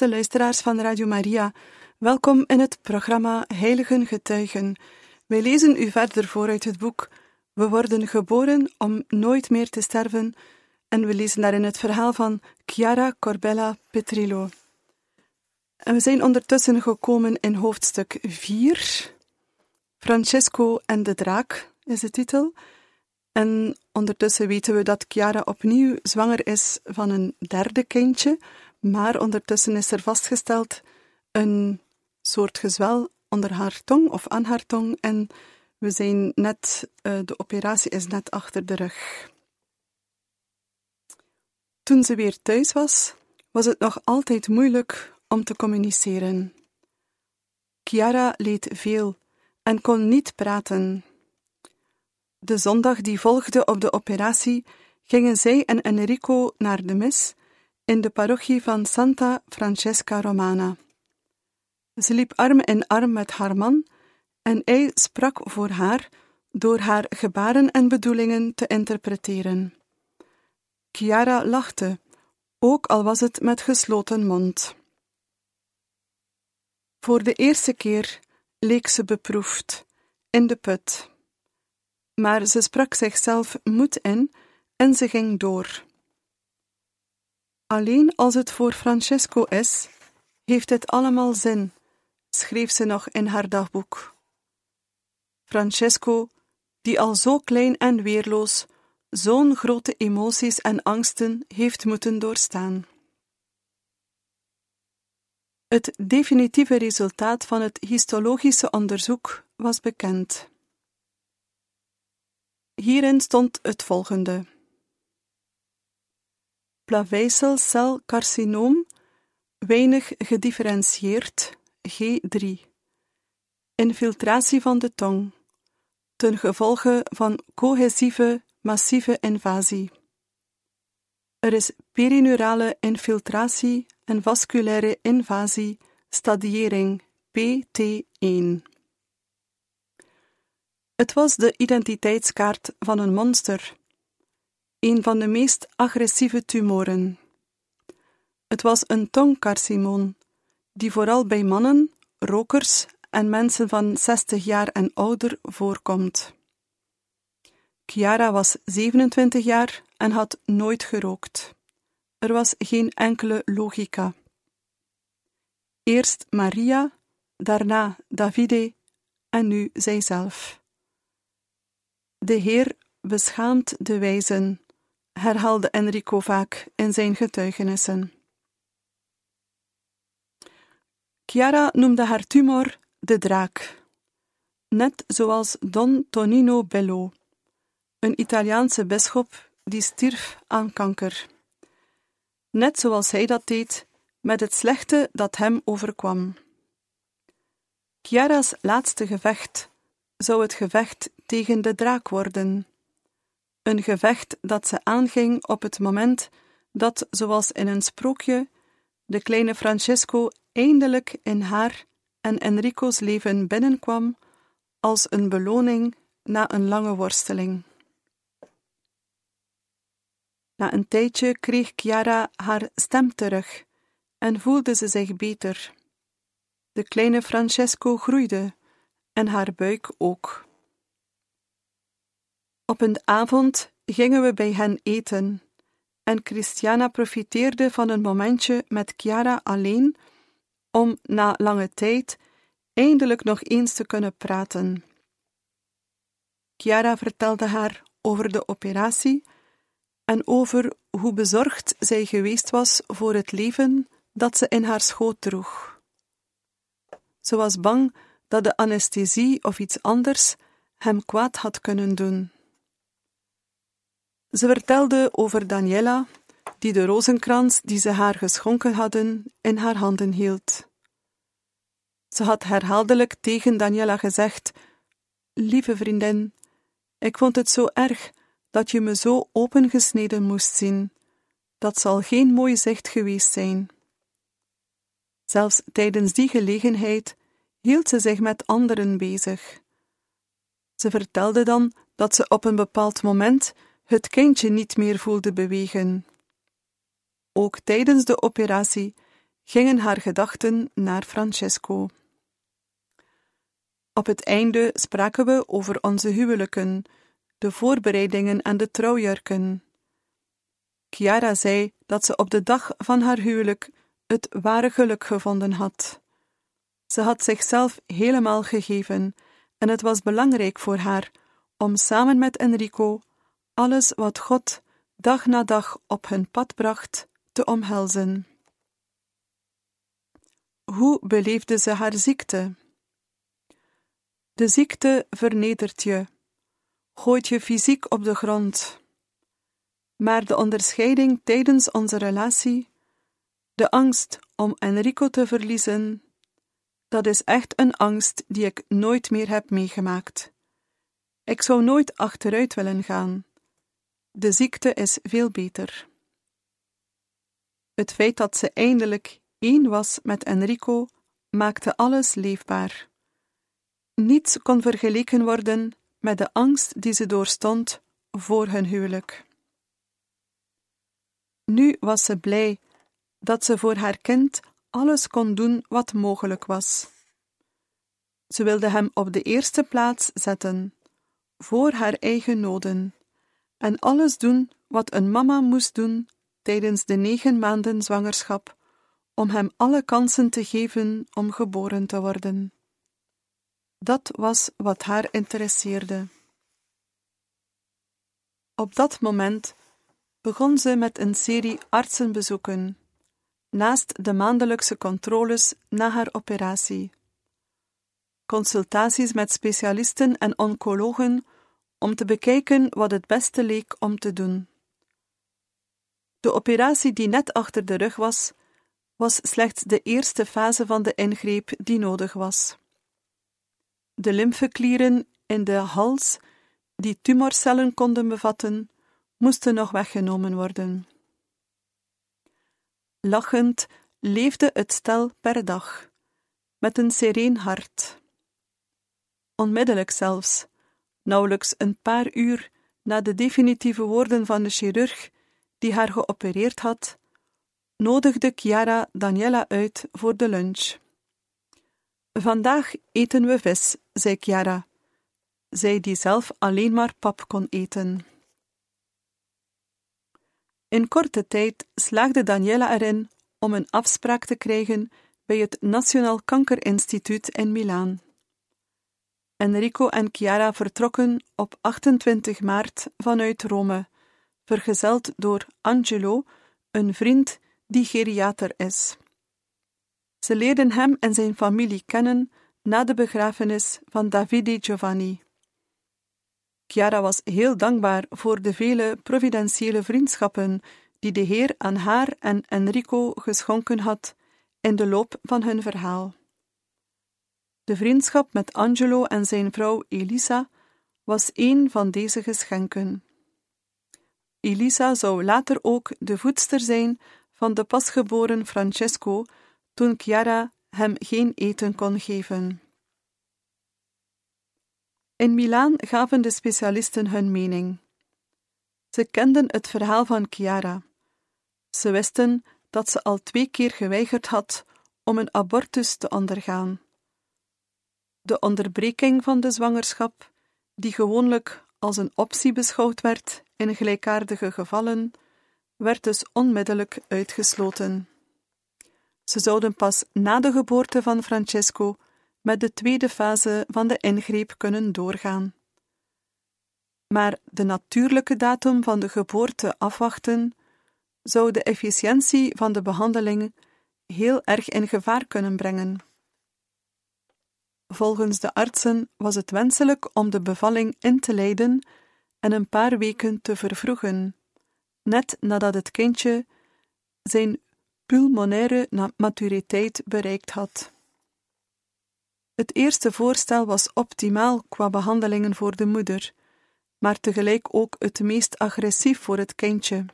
Beste luisteraars van Radio Maria, welkom in het programma Heiligen Getuigen. Wij lezen u verder voor uit het boek We worden geboren om nooit meer te sterven en we lezen daarin het verhaal van Chiara Corbella Petrillo. En we zijn ondertussen gekomen in hoofdstuk 4. Francesco en de draak is de titel. En ondertussen weten we dat Chiara opnieuw zwanger is van een derde kindje, maar ondertussen is er vastgesteld een soort gezwel onder haar tong of aan haar tong en we zijn net, uh, de operatie is net achter de rug. Toen ze weer thuis was, was het nog altijd moeilijk om te communiceren. Chiara leed veel en kon niet praten. De zondag die volgde op de operatie gingen zij en Enrico naar de mis in de parochie van Santa Francesca Romana. Ze liep arm in arm met haar man en hij sprak voor haar door haar gebaren en bedoelingen te interpreteren. Chiara lachte, ook al was het met gesloten mond. Voor de eerste keer leek ze beproefd, in de put. Maar ze sprak zichzelf moed in en ze ging door. Alleen als het voor Francesco is, heeft het allemaal zin, schreef ze nog in haar dagboek. Francesco, die al zo klein en weerloos zo'n grote emoties en angsten heeft moeten doorstaan. Het definitieve resultaat van het histologische onderzoek was bekend. Hierin stond het volgende plaveisselcelcarcinoom, weinig gedifferentieerd, G3. Infiltratie van de tong, ten gevolge van cohesieve massieve invasie. Er is perineurale infiltratie en vasculaire invasie, stadiering PT1. Het was de identiteitskaart van een monster een van de meest agressieve tumoren. Het was een tongcarcinoom, die vooral bij mannen, rokers en mensen van 60 jaar en ouder voorkomt. Chiara was 27 jaar en had nooit gerookt. Er was geen enkele logica. Eerst Maria, daarna Davide en nu zijzelf. De Heer beschaamt de wijzen, herhaalde Enrico vaak in zijn getuigenissen. Chiara noemde haar tumor de draak, net zoals Don Tonino Bello, een Italiaanse bisschop die stierf aan kanker. Net zoals hij dat deed met het slechte dat hem overkwam. Chiara's laatste gevecht zou het gevecht tegen de draak worden een gevecht dat ze aanging op het moment dat, zoals in een sprookje, de kleine Francesco eindelijk in haar en Enrico's leven binnenkwam als een beloning na een lange worsteling. Na een tijdje kreeg Chiara haar stem terug en voelde ze zich beter. De kleine Francesco groeide en haar buik ook. Op een avond gingen we bij hen eten en Christiana profiteerde van een momentje met Chiara alleen om na lange tijd eindelijk nog eens te kunnen praten. Chiara vertelde haar over de operatie en over hoe bezorgd zij geweest was voor het leven dat ze in haar schoot droeg. Ze was bang dat de anesthesie of iets anders hem kwaad had kunnen doen. Ze vertelde over Daniela, die de rozenkrans die ze haar geschonken hadden in haar handen hield. Ze had herhaaldelijk tegen Daniela gezegd: Lieve vriendin, ik vond het zo erg dat je me zo opengesneden moest zien. Dat zal geen mooi zicht geweest zijn. Zelfs tijdens die gelegenheid hield ze zich met anderen bezig. Ze vertelde dan dat ze op een bepaald moment het kindje niet meer voelde bewegen. Ook tijdens de operatie gingen haar gedachten naar Francesco. Op het einde spraken we over onze huwelijken, de voorbereidingen en de trouwjurken. Chiara zei dat ze op de dag van haar huwelijk het ware geluk gevonden had. Ze had zichzelf helemaal gegeven en het was belangrijk voor haar om samen met Enrico alles wat God dag na dag op hun pad bracht te omhelzen. Hoe beleefde ze haar ziekte? De ziekte vernedert je, gooit je fysiek op de grond. Maar de onderscheiding tijdens onze relatie, de angst om Enrico te verliezen, dat is echt een angst die ik nooit meer heb meegemaakt. Ik zou nooit achteruit willen gaan. De ziekte is veel beter. Het feit dat ze eindelijk één was met Enrico maakte alles leefbaar. Niets kon vergeleken worden met de angst die ze doorstond voor hun huwelijk. Nu was ze blij dat ze voor haar kind alles kon doen wat mogelijk was. Ze wilde hem op de eerste plaats zetten, voor haar eigen noden, en alles doen wat een mama moest doen tijdens de negen maanden zwangerschap, om hem alle kansen te geven om geboren te worden. Dat was wat haar interesseerde. Op dat moment begon ze met een serie artsenbezoeken, naast de maandelijkse controles na haar operatie. Consultaties met specialisten en oncologen om te bekijken wat het beste leek om te doen. De operatie die net achter de rug was, was slechts de eerste fase van de ingreep die nodig was. De lymfeklieren in de hals, die tumorcellen konden bevatten, moesten nog weggenomen worden. Lachend leefde het stel per dag, met een sereen hart. Onmiddellijk zelfs, nauwelijks een paar uur na de definitieve woorden van de chirurg die haar geopereerd had, nodigde Chiara Daniela uit voor de lunch. Vandaag eten we vis, zei Chiara, zij die zelf alleen maar pap kon eten. In korte tijd slaagde Daniela erin om een afspraak te krijgen bij het Nationaal Kankerinstituut in Milaan. Enrico en Chiara vertrokken op 28 maart vanuit Rome, vergezeld door Angelo, een vriend die geriater is. Ze leerden hem en zijn familie kennen na de begrafenis van Davide Giovanni. Chiara was heel dankbaar voor de vele providentiële vriendschappen die de Heer aan haar en Enrico geschonken had in de loop van hun verhaal. De vriendschap met Angelo en zijn vrouw Elisa was een van deze geschenken. Elisa zou later ook de voedster zijn van de pasgeboren Francesco toen Chiara hem geen eten kon geven. In Milaan gaven de specialisten hun mening. Ze kenden het verhaal van Chiara. Ze wisten dat ze al twee keer geweigerd had om een abortus te ondergaan. De onderbreking van de zwangerschap, die gewoonlijk als een optie beschouwd werd in gelijkaardige gevallen, werd dus onmiddellijk uitgesloten. Ze zouden pas na de geboorte van Francesco met de tweede fase van de ingreep kunnen doorgaan. Maar de natuurlijke datum van de geboorte afwachten zou de efficiëntie van de behandeling heel erg in gevaar kunnen brengen. Volgens de artsen was het wenselijk om de bevalling in te leiden en een paar weken te vervroegen, net nadat het kindje zijn pulmonaire maturiteit bereikt had. Het eerste voorstel was optimaal qua behandelingen voor de moeder, maar tegelijk ook het meest agressief voor het kindje.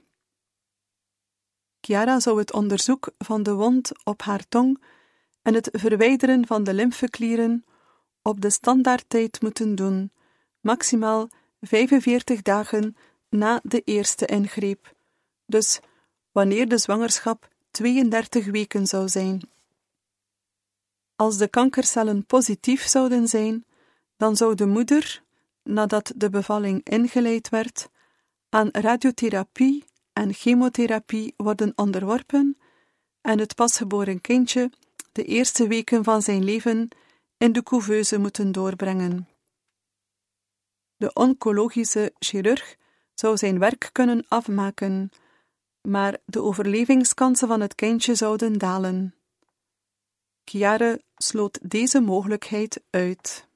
Chiara zou het onderzoek van de wond op haar tong en het verwijderen van de lymfeklieren op de standaardtijd moeten doen, maximaal 45 dagen na de eerste ingreep, dus wanneer de zwangerschap 32 weken zou zijn. Als de kankercellen positief zouden zijn, dan zou de moeder, nadat de bevalling ingeleid werd, aan radiotherapie en chemotherapie worden onderworpen en het pasgeboren kindje de eerste weken van zijn leven in de couveuse moeten doorbrengen. De oncologische chirurg zou zijn werk kunnen afmaken, maar de overlevingskansen van het kindje zouden dalen. Chiare sloot deze mogelijkheid uit.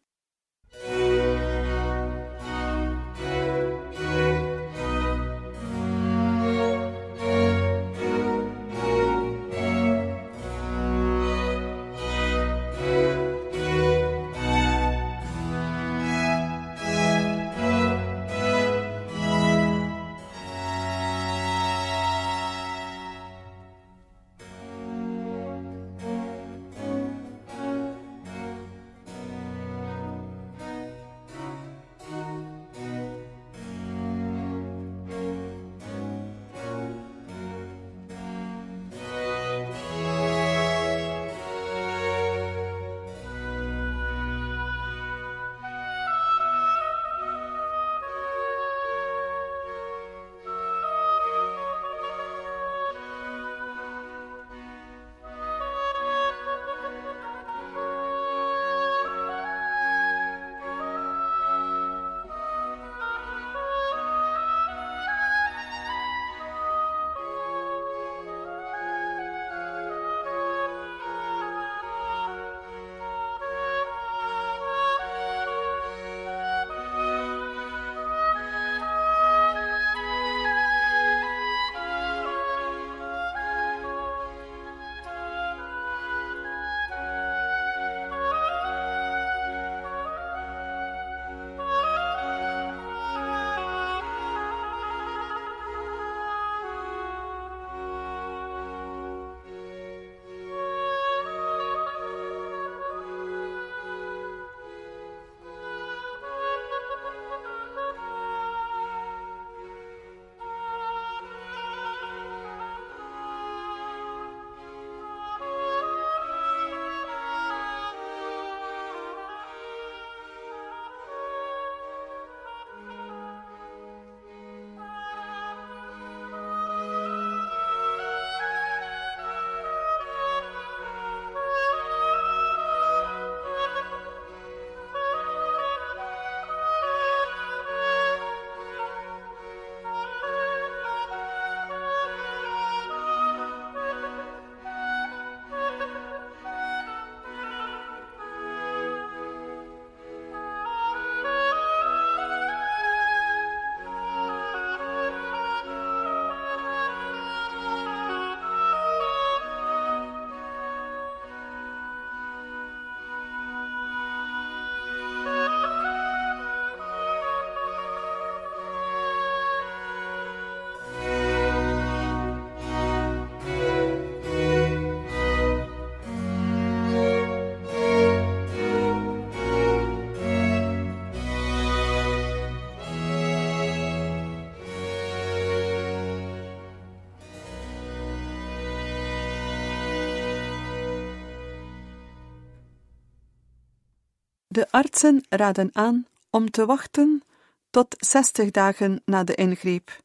De artsen raden aan om te wachten tot 60 dagen na de ingreep,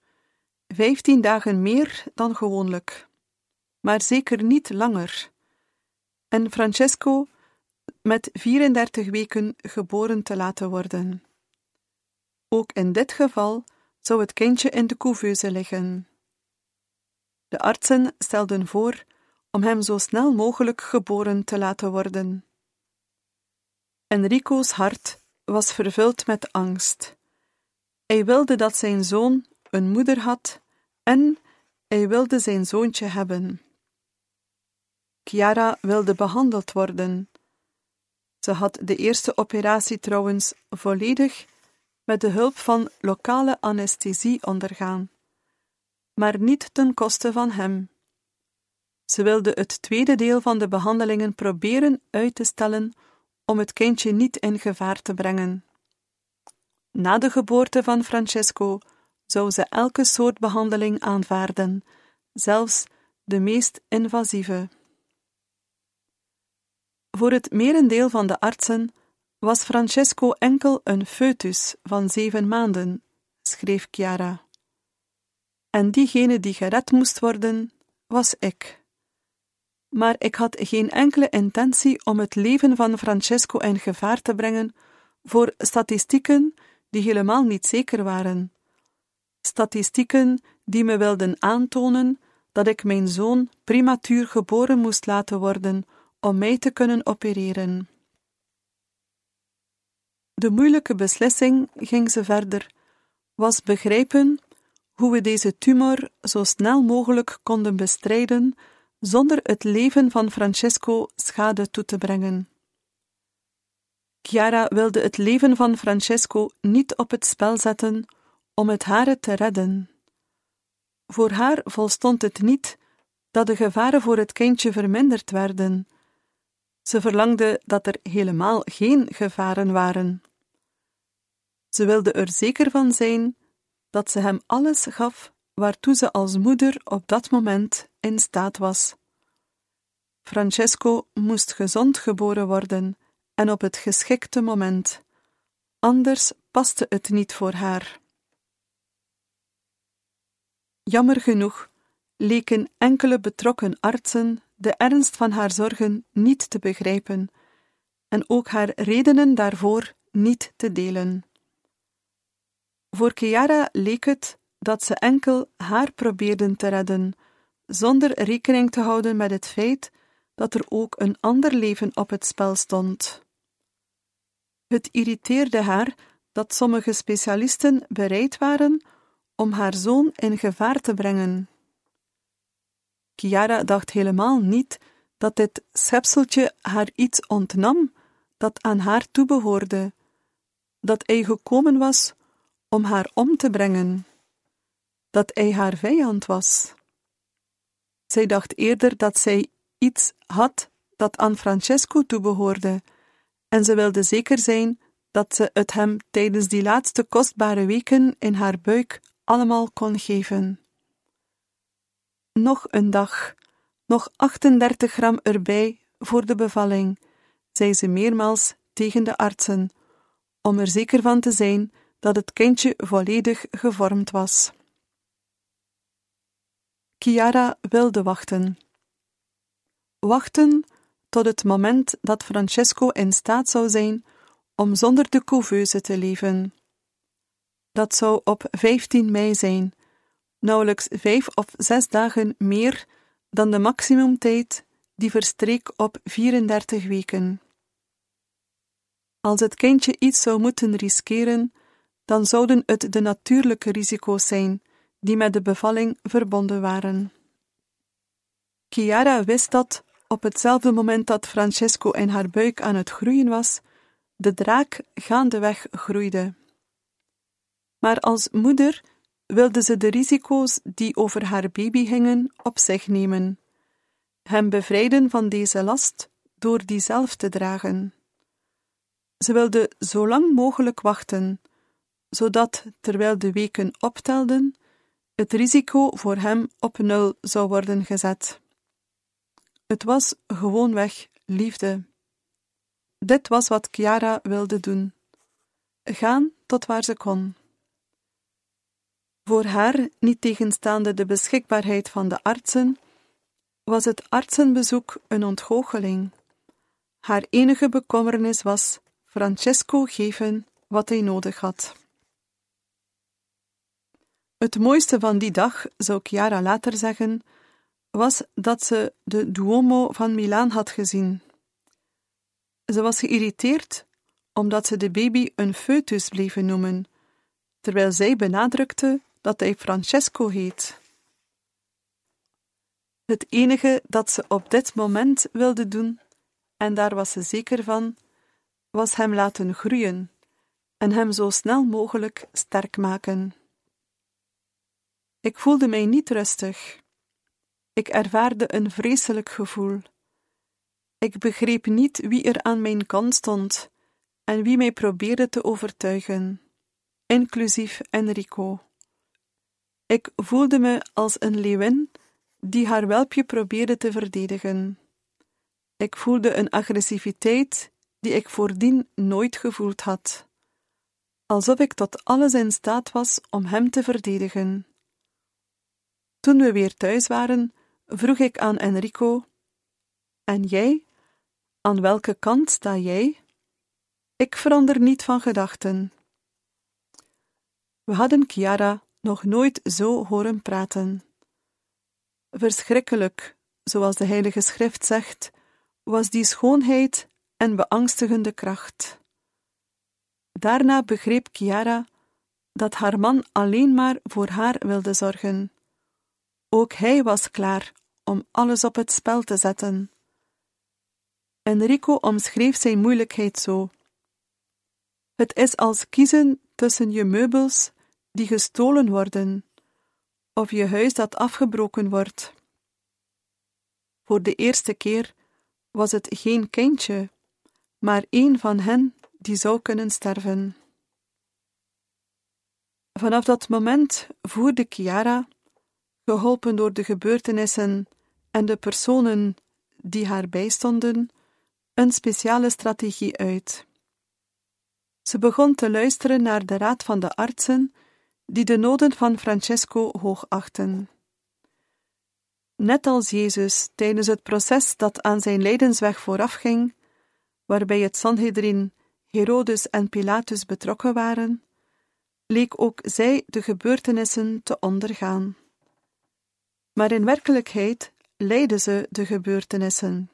15 dagen meer dan gewoonlijk, maar zeker niet langer. En Francesco met 34 weken geboren te laten worden. Ook in dit geval zou het kindje in de couveuse liggen. De artsen stelden voor om hem zo snel mogelijk geboren te laten worden. Enrico's hart was vervuld met angst. Hij wilde dat zijn zoon een moeder had en hij wilde zijn zoontje hebben. Chiara wilde behandeld worden. Ze had de eerste operatie trouwens volledig met de hulp van lokale anesthesie ondergaan, maar niet ten koste van hem. Ze wilde het tweede deel van de behandelingen proberen uit te stellen om het kindje niet in gevaar te brengen. Na de geboorte van Francesco zou ze elke soort behandeling aanvaarden, zelfs de meest invasieve. Voor het merendeel van de artsen was Francesco enkel een foetus van zeven maanden, schreef Chiara. En diegene die gered moest worden, was ik. Maar ik had geen enkele intentie om het leven van Francesco in gevaar te brengen voor statistieken die helemaal niet zeker waren. Statistieken die me wilden aantonen dat ik mijn zoon prematuur geboren moest laten worden om mij te kunnen opereren. De moeilijke beslissing, ging ze verder, was begrijpen hoe we deze tumor zo snel mogelijk konden bestrijden zonder het leven van Francesco schade toe te brengen. Chiara wilde het leven van Francesco niet op het spel zetten om het hare te redden. Voor haar volstond het niet dat de gevaren voor het kindje verminderd werden. Ze verlangde dat er helemaal geen gevaren waren. Ze wilde er zeker van zijn dat ze hem alles gaf waartoe ze als moeder op dat moment in staat was. Francesco moest gezond geboren worden en op het geschikte moment, anders paste het niet voor haar. Jammer genoeg leken enkele betrokken artsen de ernst van haar zorgen niet te begrijpen en ook haar redenen daarvoor niet te delen. Voor Chiara leek het dat ze enkel haar probeerden te redden, zonder rekening te houden met het feit dat er ook een ander leven op het spel stond. Het irriteerde haar dat sommige specialisten bereid waren om haar zoon in gevaar te brengen. Chiara dacht helemaal niet dat dit schepseltje haar iets ontnam dat aan haar toebehoorde, dat hij gekomen was om haar om te brengen, dat hij haar vijand was. Zij dacht eerder dat zij iets had dat aan Francesco toebehoorde, en ze wilde zeker zijn dat ze het hem tijdens die laatste kostbare weken in haar buik allemaal kon geven. Nog een dag, nog 38 gram erbij voor de bevalling, zei ze meermaals tegen de artsen, om er zeker van te zijn dat het kindje volledig gevormd was. Chiara wilde wachten. Wachten tot het moment dat Francesco in staat zou zijn om zonder de couveuse te leven. Dat zou op 15 mei zijn, nauwelijks vijf of zes dagen meer dan de maximumtijd die verstreek op 34 weken. Als het kindje iets zou moeten riskeren, dan zouden het de natuurlijke risico's zijn die met de bevalling verbonden waren. Chiara wist dat, op hetzelfde moment dat Francesco in haar buik aan het groeien was, de draak gaandeweg groeide. Maar als moeder wilde ze de risico's die over haar baby hingen op zich nemen, hem bevrijden van deze last door die zelf te dragen. Ze wilde zo lang mogelijk wachten, zodat, terwijl de weken optelden, het risico voor hem op nul zou worden gezet. Het was gewoonweg liefde. Dit was wat Chiara wilde doen: gaan tot waar ze kon. Voor haar, niet tegenstaande de beschikbaarheid van de artsen, was het artsenbezoek een ontgoocheling. Haar enige bekommernis was Francesco geven wat hij nodig had. Het mooiste van die dag, zou Chiara later zeggen, was dat ze de Duomo van Milaan had gezien. Ze was geïrriteerd omdat ze de baby een foetus bleven noemen, terwijl zij benadrukte dat hij Francesco heet. Het enige dat ze op dit moment wilde doen, en daar was ze zeker van, was hem laten groeien en hem zo snel mogelijk sterk maken. Ik voelde mij niet rustig. Ik ervaarde een vreselijk gevoel. Ik begreep niet wie er aan mijn kant stond en wie mij probeerde te overtuigen, inclusief Enrico. Ik voelde me als een leeuwin die haar welpje probeerde te verdedigen. Ik voelde een agressiviteit die ik voordien nooit gevoeld had, alsof ik tot alles in staat was om hem te verdedigen. Toen we weer thuis waren, vroeg ik aan Enrico: En jij? Aan welke kant sta jij? Ik verander niet van gedachten. We hadden Chiara nog nooit zo horen praten. Verschrikkelijk, zoals de Heilige Schrift zegt, was die schoonheid en beangstigende kracht. Daarna begreep Chiara dat haar man alleen maar voor haar wilde zorgen. Ook hij was klaar om alles op het spel te zetten. Enrico omschreef zijn moeilijkheid zo. Het is als kiezen tussen je meubels die gestolen worden, of je huis dat afgebroken wordt. Voor de eerste keer was het geen kindje, maar een van hen die zou kunnen sterven. Vanaf dat moment voerde Chiara, geholpen door de gebeurtenissen en de personen die haar bijstonden, een speciale strategie uit. Ze begon te luisteren naar de raad van de artsen, die de noden van Francesco hoog achten. Net als Jezus tijdens het proces dat aan zijn lijdensweg voorafging, waarbij het Sanhedrin, Herodes en Pilatus betrokken waren, leek ook zij de gebeurtenissen te ondergaan. Maar in werkelijkheid leidde ze de gebeurtenissen.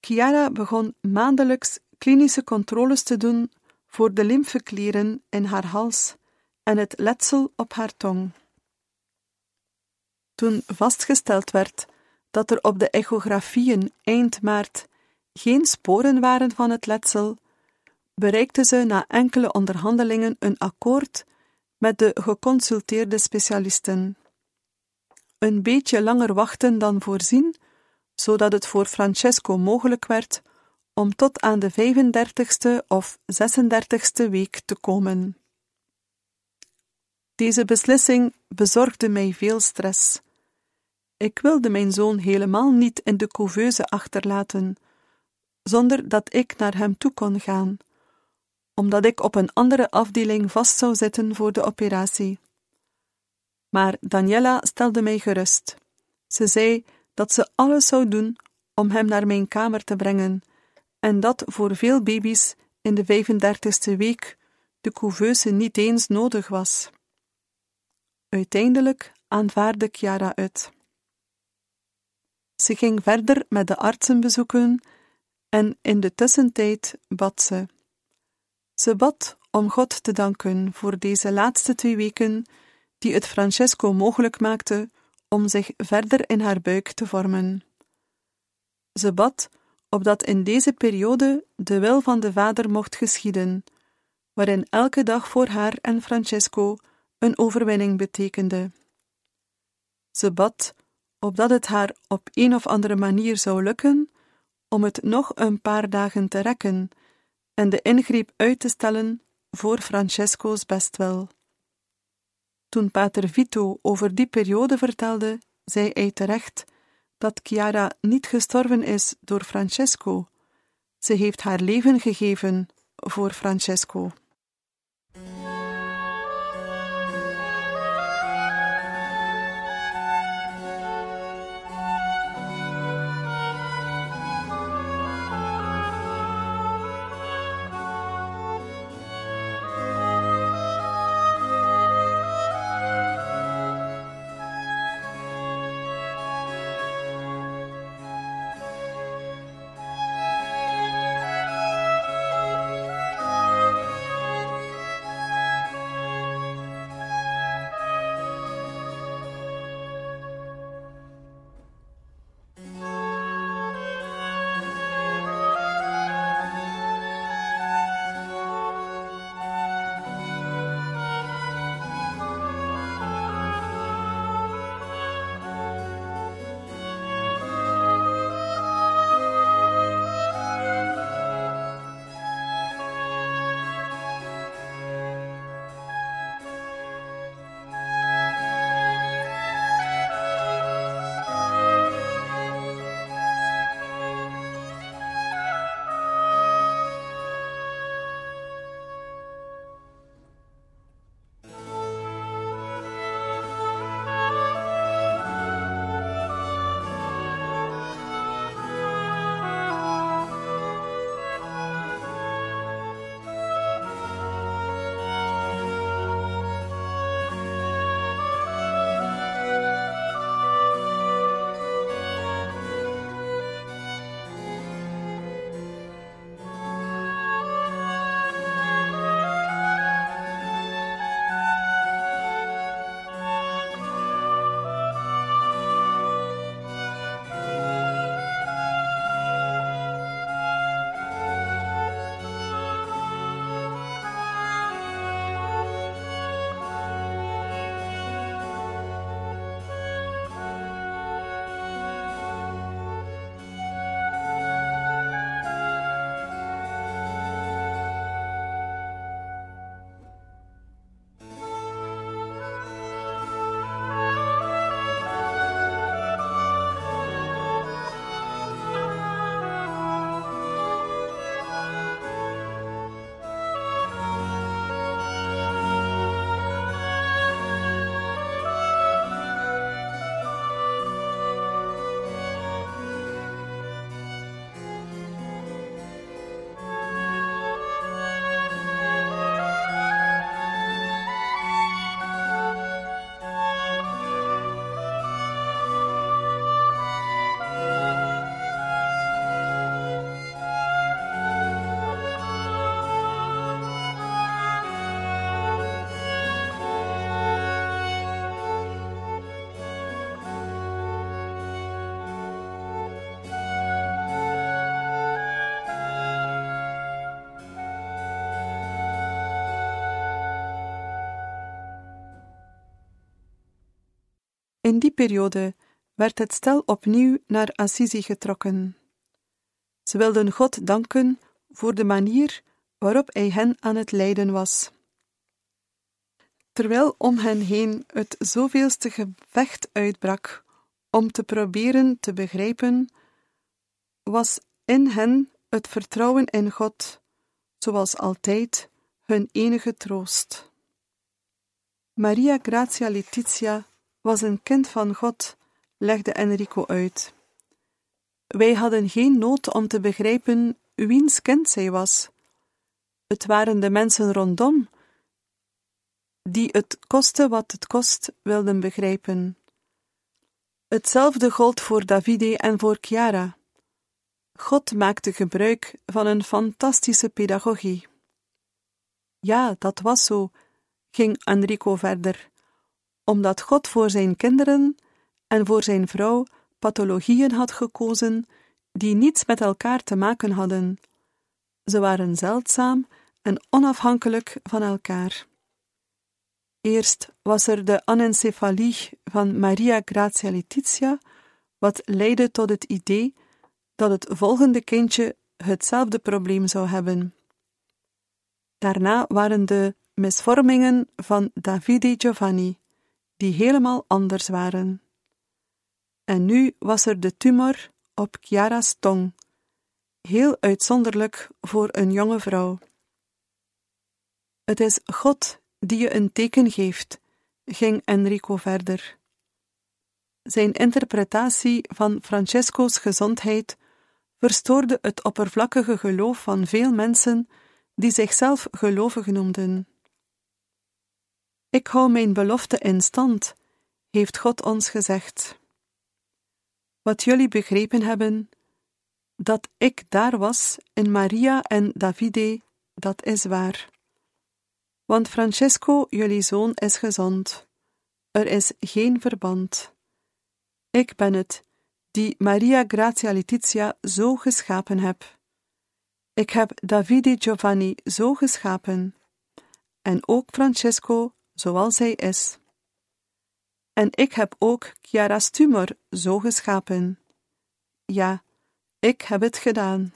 Chiara begon maandelijks klinische controles te doen voor de lymfeklieren in haar hals en het letsel op haar tong. Toen vastgesteld werd dat er op de echografieën eind maart geen sporen waren van het letsel, bereikte ze na enkele onderhandelingen een akkoord met de geconsulteerde specialisten. Een beetje langer wachten dan voorzien, zodat het voor Francesco mogelijk werd om tot aan de 35ste of 36ste week te komen. Deze beslissing bezorgde mij veel stress. Ik wilde mijn zoon helemaal niet in de couveuse achterlaten, zonder dat ik naar hem toe kon gaan, omdat ik op een andere afdeling vast zou zitten voor de operatie. Maar Daniela stelde mij gerust. Ze zei dat ze alles zou doen om hem naar mijn kamer te brengen, en dat voor veel baby's in de 35ste week de couveuse niet eens nodig was. Uiteindelijk aanvaarde Chiara het. Ze ging verder met de artsen bezoeken en in de tussentijd bad ze. Ze bad om God te danken voor deze laatste twee weken die het Francesco mogelijk maakte om zich verder in haar buik te vormen. Ze bad opdat in deze periode de wil van de Vader mocht geschieden, waarin elke dag voor haar en Francesco een overwinning betekende. Ze bad opdat het haar op een of andere manier zou lukken om het nog een paar dagen te rekken en de ingreep uit te stellen voor Francesco's bestwil. Toen pater Vito over die periode vertelde, zei hij terecht dat Chiara niet gestorven is door Francesco. Ze heeft haar leven gegeven voor Francesco. In die periode werd het stel opnieuw naar Assisi getrokken. Ze wilden God danken voor de manier waarop hij hen aan het leiden was. Terwijl om hen heen het zoveelste gevecht uitbrak om te proberen te begrijpen, was in hen het vertrouwen in God, zoals altijd, hun enige troost. Maria Grazia Letizia was een kind van God, legde Enrico uit. Wij hadden geen nood om te begrijpen wiens kind zij was. Het waren de mensen rondom die het kostte wat het kost wilden begrijpen. Hetzelfde gold voor Davide en voor Chiara. God maakte gebruik van een fantastische pedagogie. Ja, dat was zo, ging Enrico verder, omdat God voor zijn kinderen en voor zijn vrouw pathologieën had gekozen die niets met elkaar te maken hadden. Ze waren zeldzaam en onafhankelijk van elkaar. Eerst was er de anencefalie van Maria Grazia Letizia, wat leidde tot het idee dat het volgende kindje hetzelfde probleem zou hebben. Daarna waren de misvormingen van Davide Giovanni, die helemaal anders waren. En nu was er de tumor op Chiara's tong, heel uitzonderlijk voor een jonge vrouw. Het is God die je een teken geeft, ging Enrico verder. Zijn interpretatie van Francesco's gezondheid verstoorde het oppervlakkige geloof van veel mensen die zichzelf gelovig noemden. Ik hou mijn belofte in stand, heeft God ons gezegd. Wat jullie begrepen hebben, dat ik daar was in Maria en Davide, dat is waar. Want Francesco, jullie zoon, is gezond. Er is geen verband. Ik ben het, die Maria Grazia Letizia zo geschapen heb. Ik heb Davide Giovanni zo geschapen, en ook Francesco zoals hij is. En ik heb ook Chiara's tumor zo geschapen. Ja, ik heb het gedaan.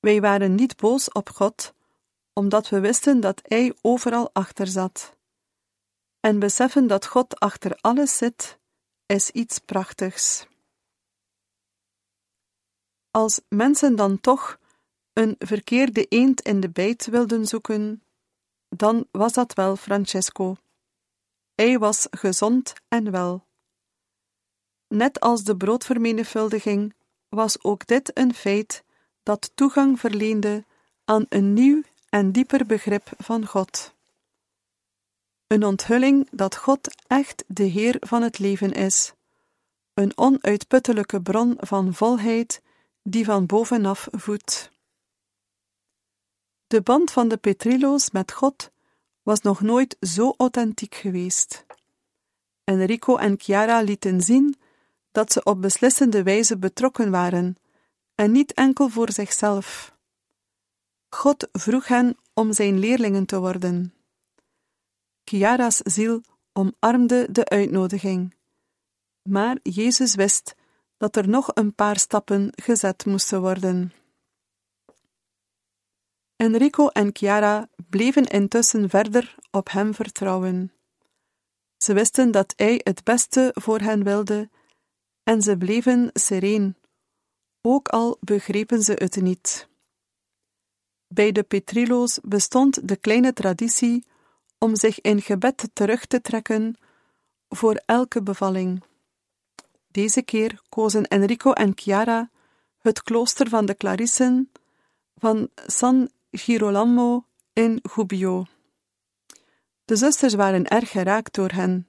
Wij waren niet boos op God, omdat we wisten dat Hij overal achter zat. En beseffen dat God achter alles zit, is iets prachtigs. Als mensen dan toch een verkeerde eend in de bijt wilden zoeken, dan was dat wel Francesco. Hij was gezond en wel. Net als de broodvermenigvuldiging was ook dit een feit dat toegang verleende aan een nieuw en dieper begrip van God. Een onthulling dat God echt de Heer van het leven is, een onuitputtelijke bron van volheid die van bovenaf voedt. De band van de Petrilo's met God was nog nooit zo authentiek geweest. Enrico en Chiara lieten zien dat ze op beslissende wijze betrokken waren, en niet enkel voor zichzelf. God vroeg hen om zijn leerlingen te worden. Chiara's ziel omarmde de uitnodiging, maar Jezus wist dat er nog een paar stappen gezet moesten worden. Enrico en Chiara bleven intussen verder op hem vertrouwen. Ze wisten dat hij het beste voor hen wilde en ze bleven sereen, ook al begrepen ze het niet. Bij de Petrilo's bestond de kleine traditie om zich in gebed terug te trekken voor elke bevalling. Deze keer kozen Enrico en Chiara het klooster van de Clarissen van San Girolamo in Gubbio. De zusters waren erg geraakt door hen.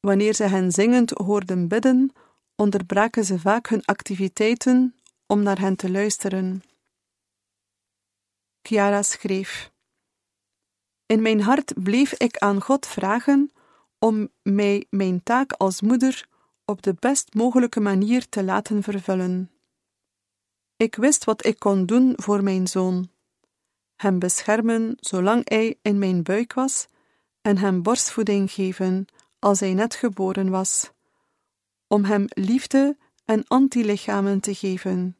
Wanneer ze hen zingend hoorden bidden, onderbraken ze vaak hun activiteiten om naar hen te luisteren. Chiara schreef: In mijn hart bleef ik aan God vragen om mij mijn taak als moeder op de best mogelijke manier te laten vervullen. Ik wist wat ik kon doen voor mijn zoon hem beschermen zolang hij in mijn buik was, en hem borstvoeding geven als hij net geboren was, om hem liefde en antilichamen te geven.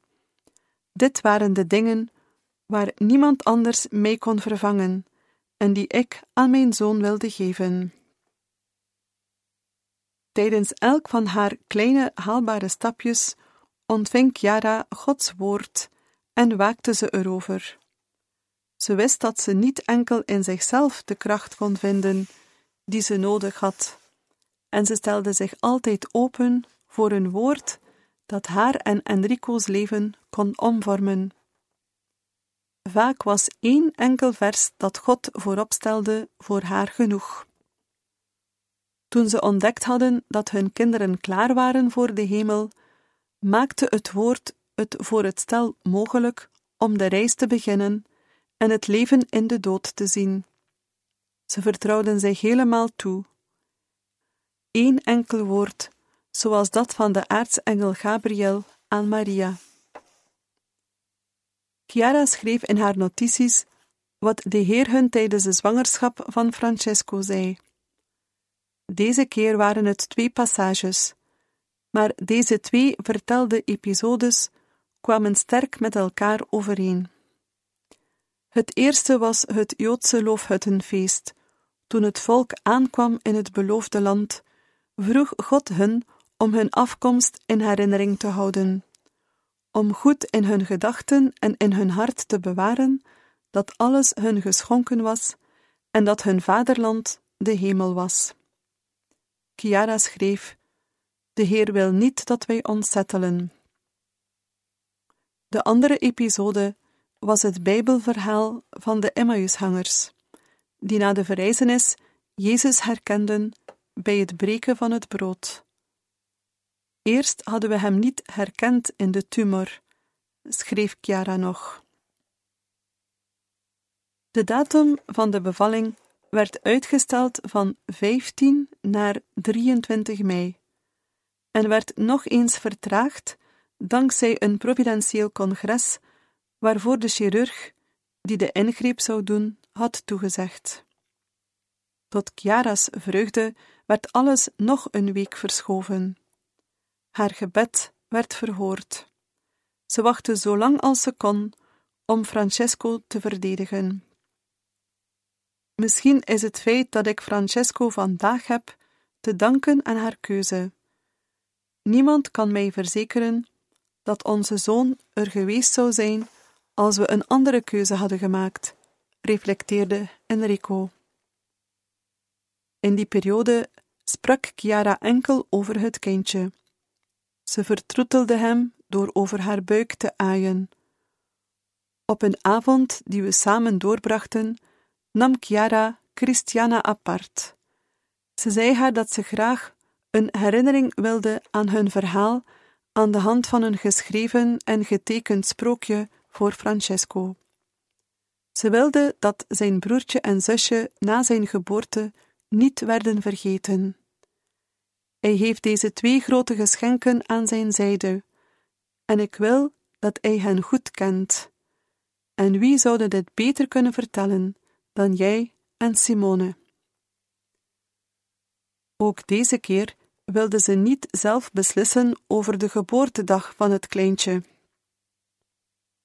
Dit waren de dingen waar niemand anders mee kon vervangen en die ik aan mijn zoon wilde geven. Tijdens elk van haar kleine haalbare stapjes ontving Chiara Gods woord en waakte ze erover. Ze wist dat ze niet enkel in zichzelf de kracht kon vinden die ze nodig had, en ze stelde zich altijd open voor een woord dat haar en Enrico's leven kon omvormen. Vaak was één enkel vers dat God voorop stelde voor haar genoeg. Toen ze ontdekt hadden dat hun kinderen klaar waren voor de hemel, maakte het woord het voor het stel mogelijk om de reis te beginnen en het leven in de dood te zien. Ze vertrouwden zich helemaal toe. Eén enkel woord, zoals dat van de aartsengel Gabriel aan Maria. Chiara schreef in haar notities wat de Heer hun tijdens de zwangerschap van Francesco zei. Deze keer waren het twee passages, maar deze twee vertelde episodes kwamen sterk met elkaar overeen. Het eerste was het Joodse loofhuttenfeest. Toen het volk aankwam in het beloofde land, vroeg God hun om hun afkomst in herinnering te houden, om goed in hun gedachten en in hun hart te bewaren dat alles hun geschonken was en dat hun vaderland de hemel was. Chiara schreef: De Heer wil niet dat wij ons zettelen. De andere episode was het Bijbelverhaal van de Emmaüshangers, die na de verrijzenis Jezus herkenden bij het breken van het brood. Eerst hadden we hem niet herkend in de tumor, schreef Chiara nog. De datum van de bevalling werd uitgesteld van 15 naar 23 mei en werd nog eens vertraagd dankzij een providentieel congres waarvoor de chirurg, die de ingreep zou doen, had toegezegd. Tot Chiara's vreugde werd alles nog een week verschoven. Haar gebed werd verhoord. Ze wachtte zo lang als ze kon om Francesco te verdedigen. Misschien is het feit dat ik Francesco vandaag heb te danken aan haar keuze. Niemand kan mij verzekeren dat onze zoon er geweest zou zijn als we een andere keuze hadden gemaakt, reflecteerde Enrico. In die periode sprak Chiara enkel over het kindje. Ze vertroetelde hem door over haar buik te aaien. Op een avond die we samen doorbrachten, nam Chiara Christiana apart. Ze zei haar dat ze graag een herinnering wilde aan hun verhaal aan de hand van een geschreven en getekend sprookje voor Francesco. Ze wilde dat zijn broertje en zusje na zijn geboorte niet werden vergeten. Hij heeft deze twee grote geschenken aan zijn zijde, en ik wil dat hij hen goed kent. En wie zou dit beter kunnen vertellen dan jij en Simone? Ook deze keer wilde ze niet zelf beslissen over de geboortedag van het kleintje.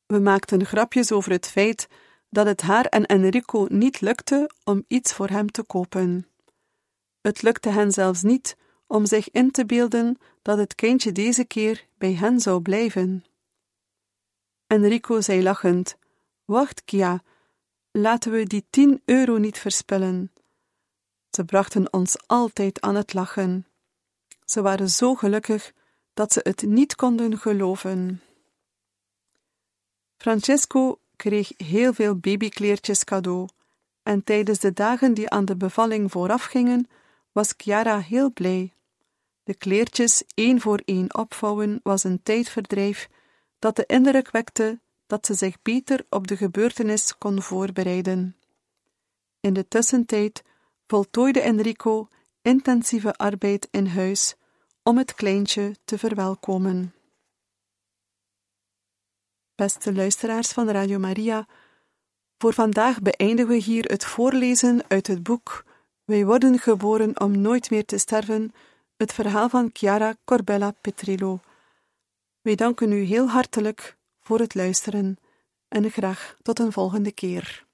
We maakten grapjes over het feit dat het haar en Enrico niet lukte om iets voor hem te kopen. Het lukte hen zelfs niet om zich in te beelden dat het kindje deze keer bij hen zou blijven. Enrico zei lachend: Wacht, Kia, laten we die tien euro niet verspillen. Ze brachten ons altijd aan het lachen. Ze waren zo gelukkig dat ze het niet konden geloven. Francesco kreeg heel veel babykleertjes cadeau, en tijdens de dagen die aan de bevalling voorafgingen, was Chiara heel blij. De kleertjes één voor één opvouwen was een tijdverdrijf dat de indruk wekte dat ze zich beter op de gebeurtenis kon voorbereiden. In de tussentijd voltooide Enrico intensieve arbeid in huis om het kleintje te verwelkomen. Beste luisteraars van Radio Maria, voor vandaag beëindigen we hier het voorlezen uit het boek Wij worden geboren om nooit meer te sterven, het verhaal van Chiara Corbella Petrillo. Wij danken u heel hartelijk voor het luisteren en graag tot een volgende keer.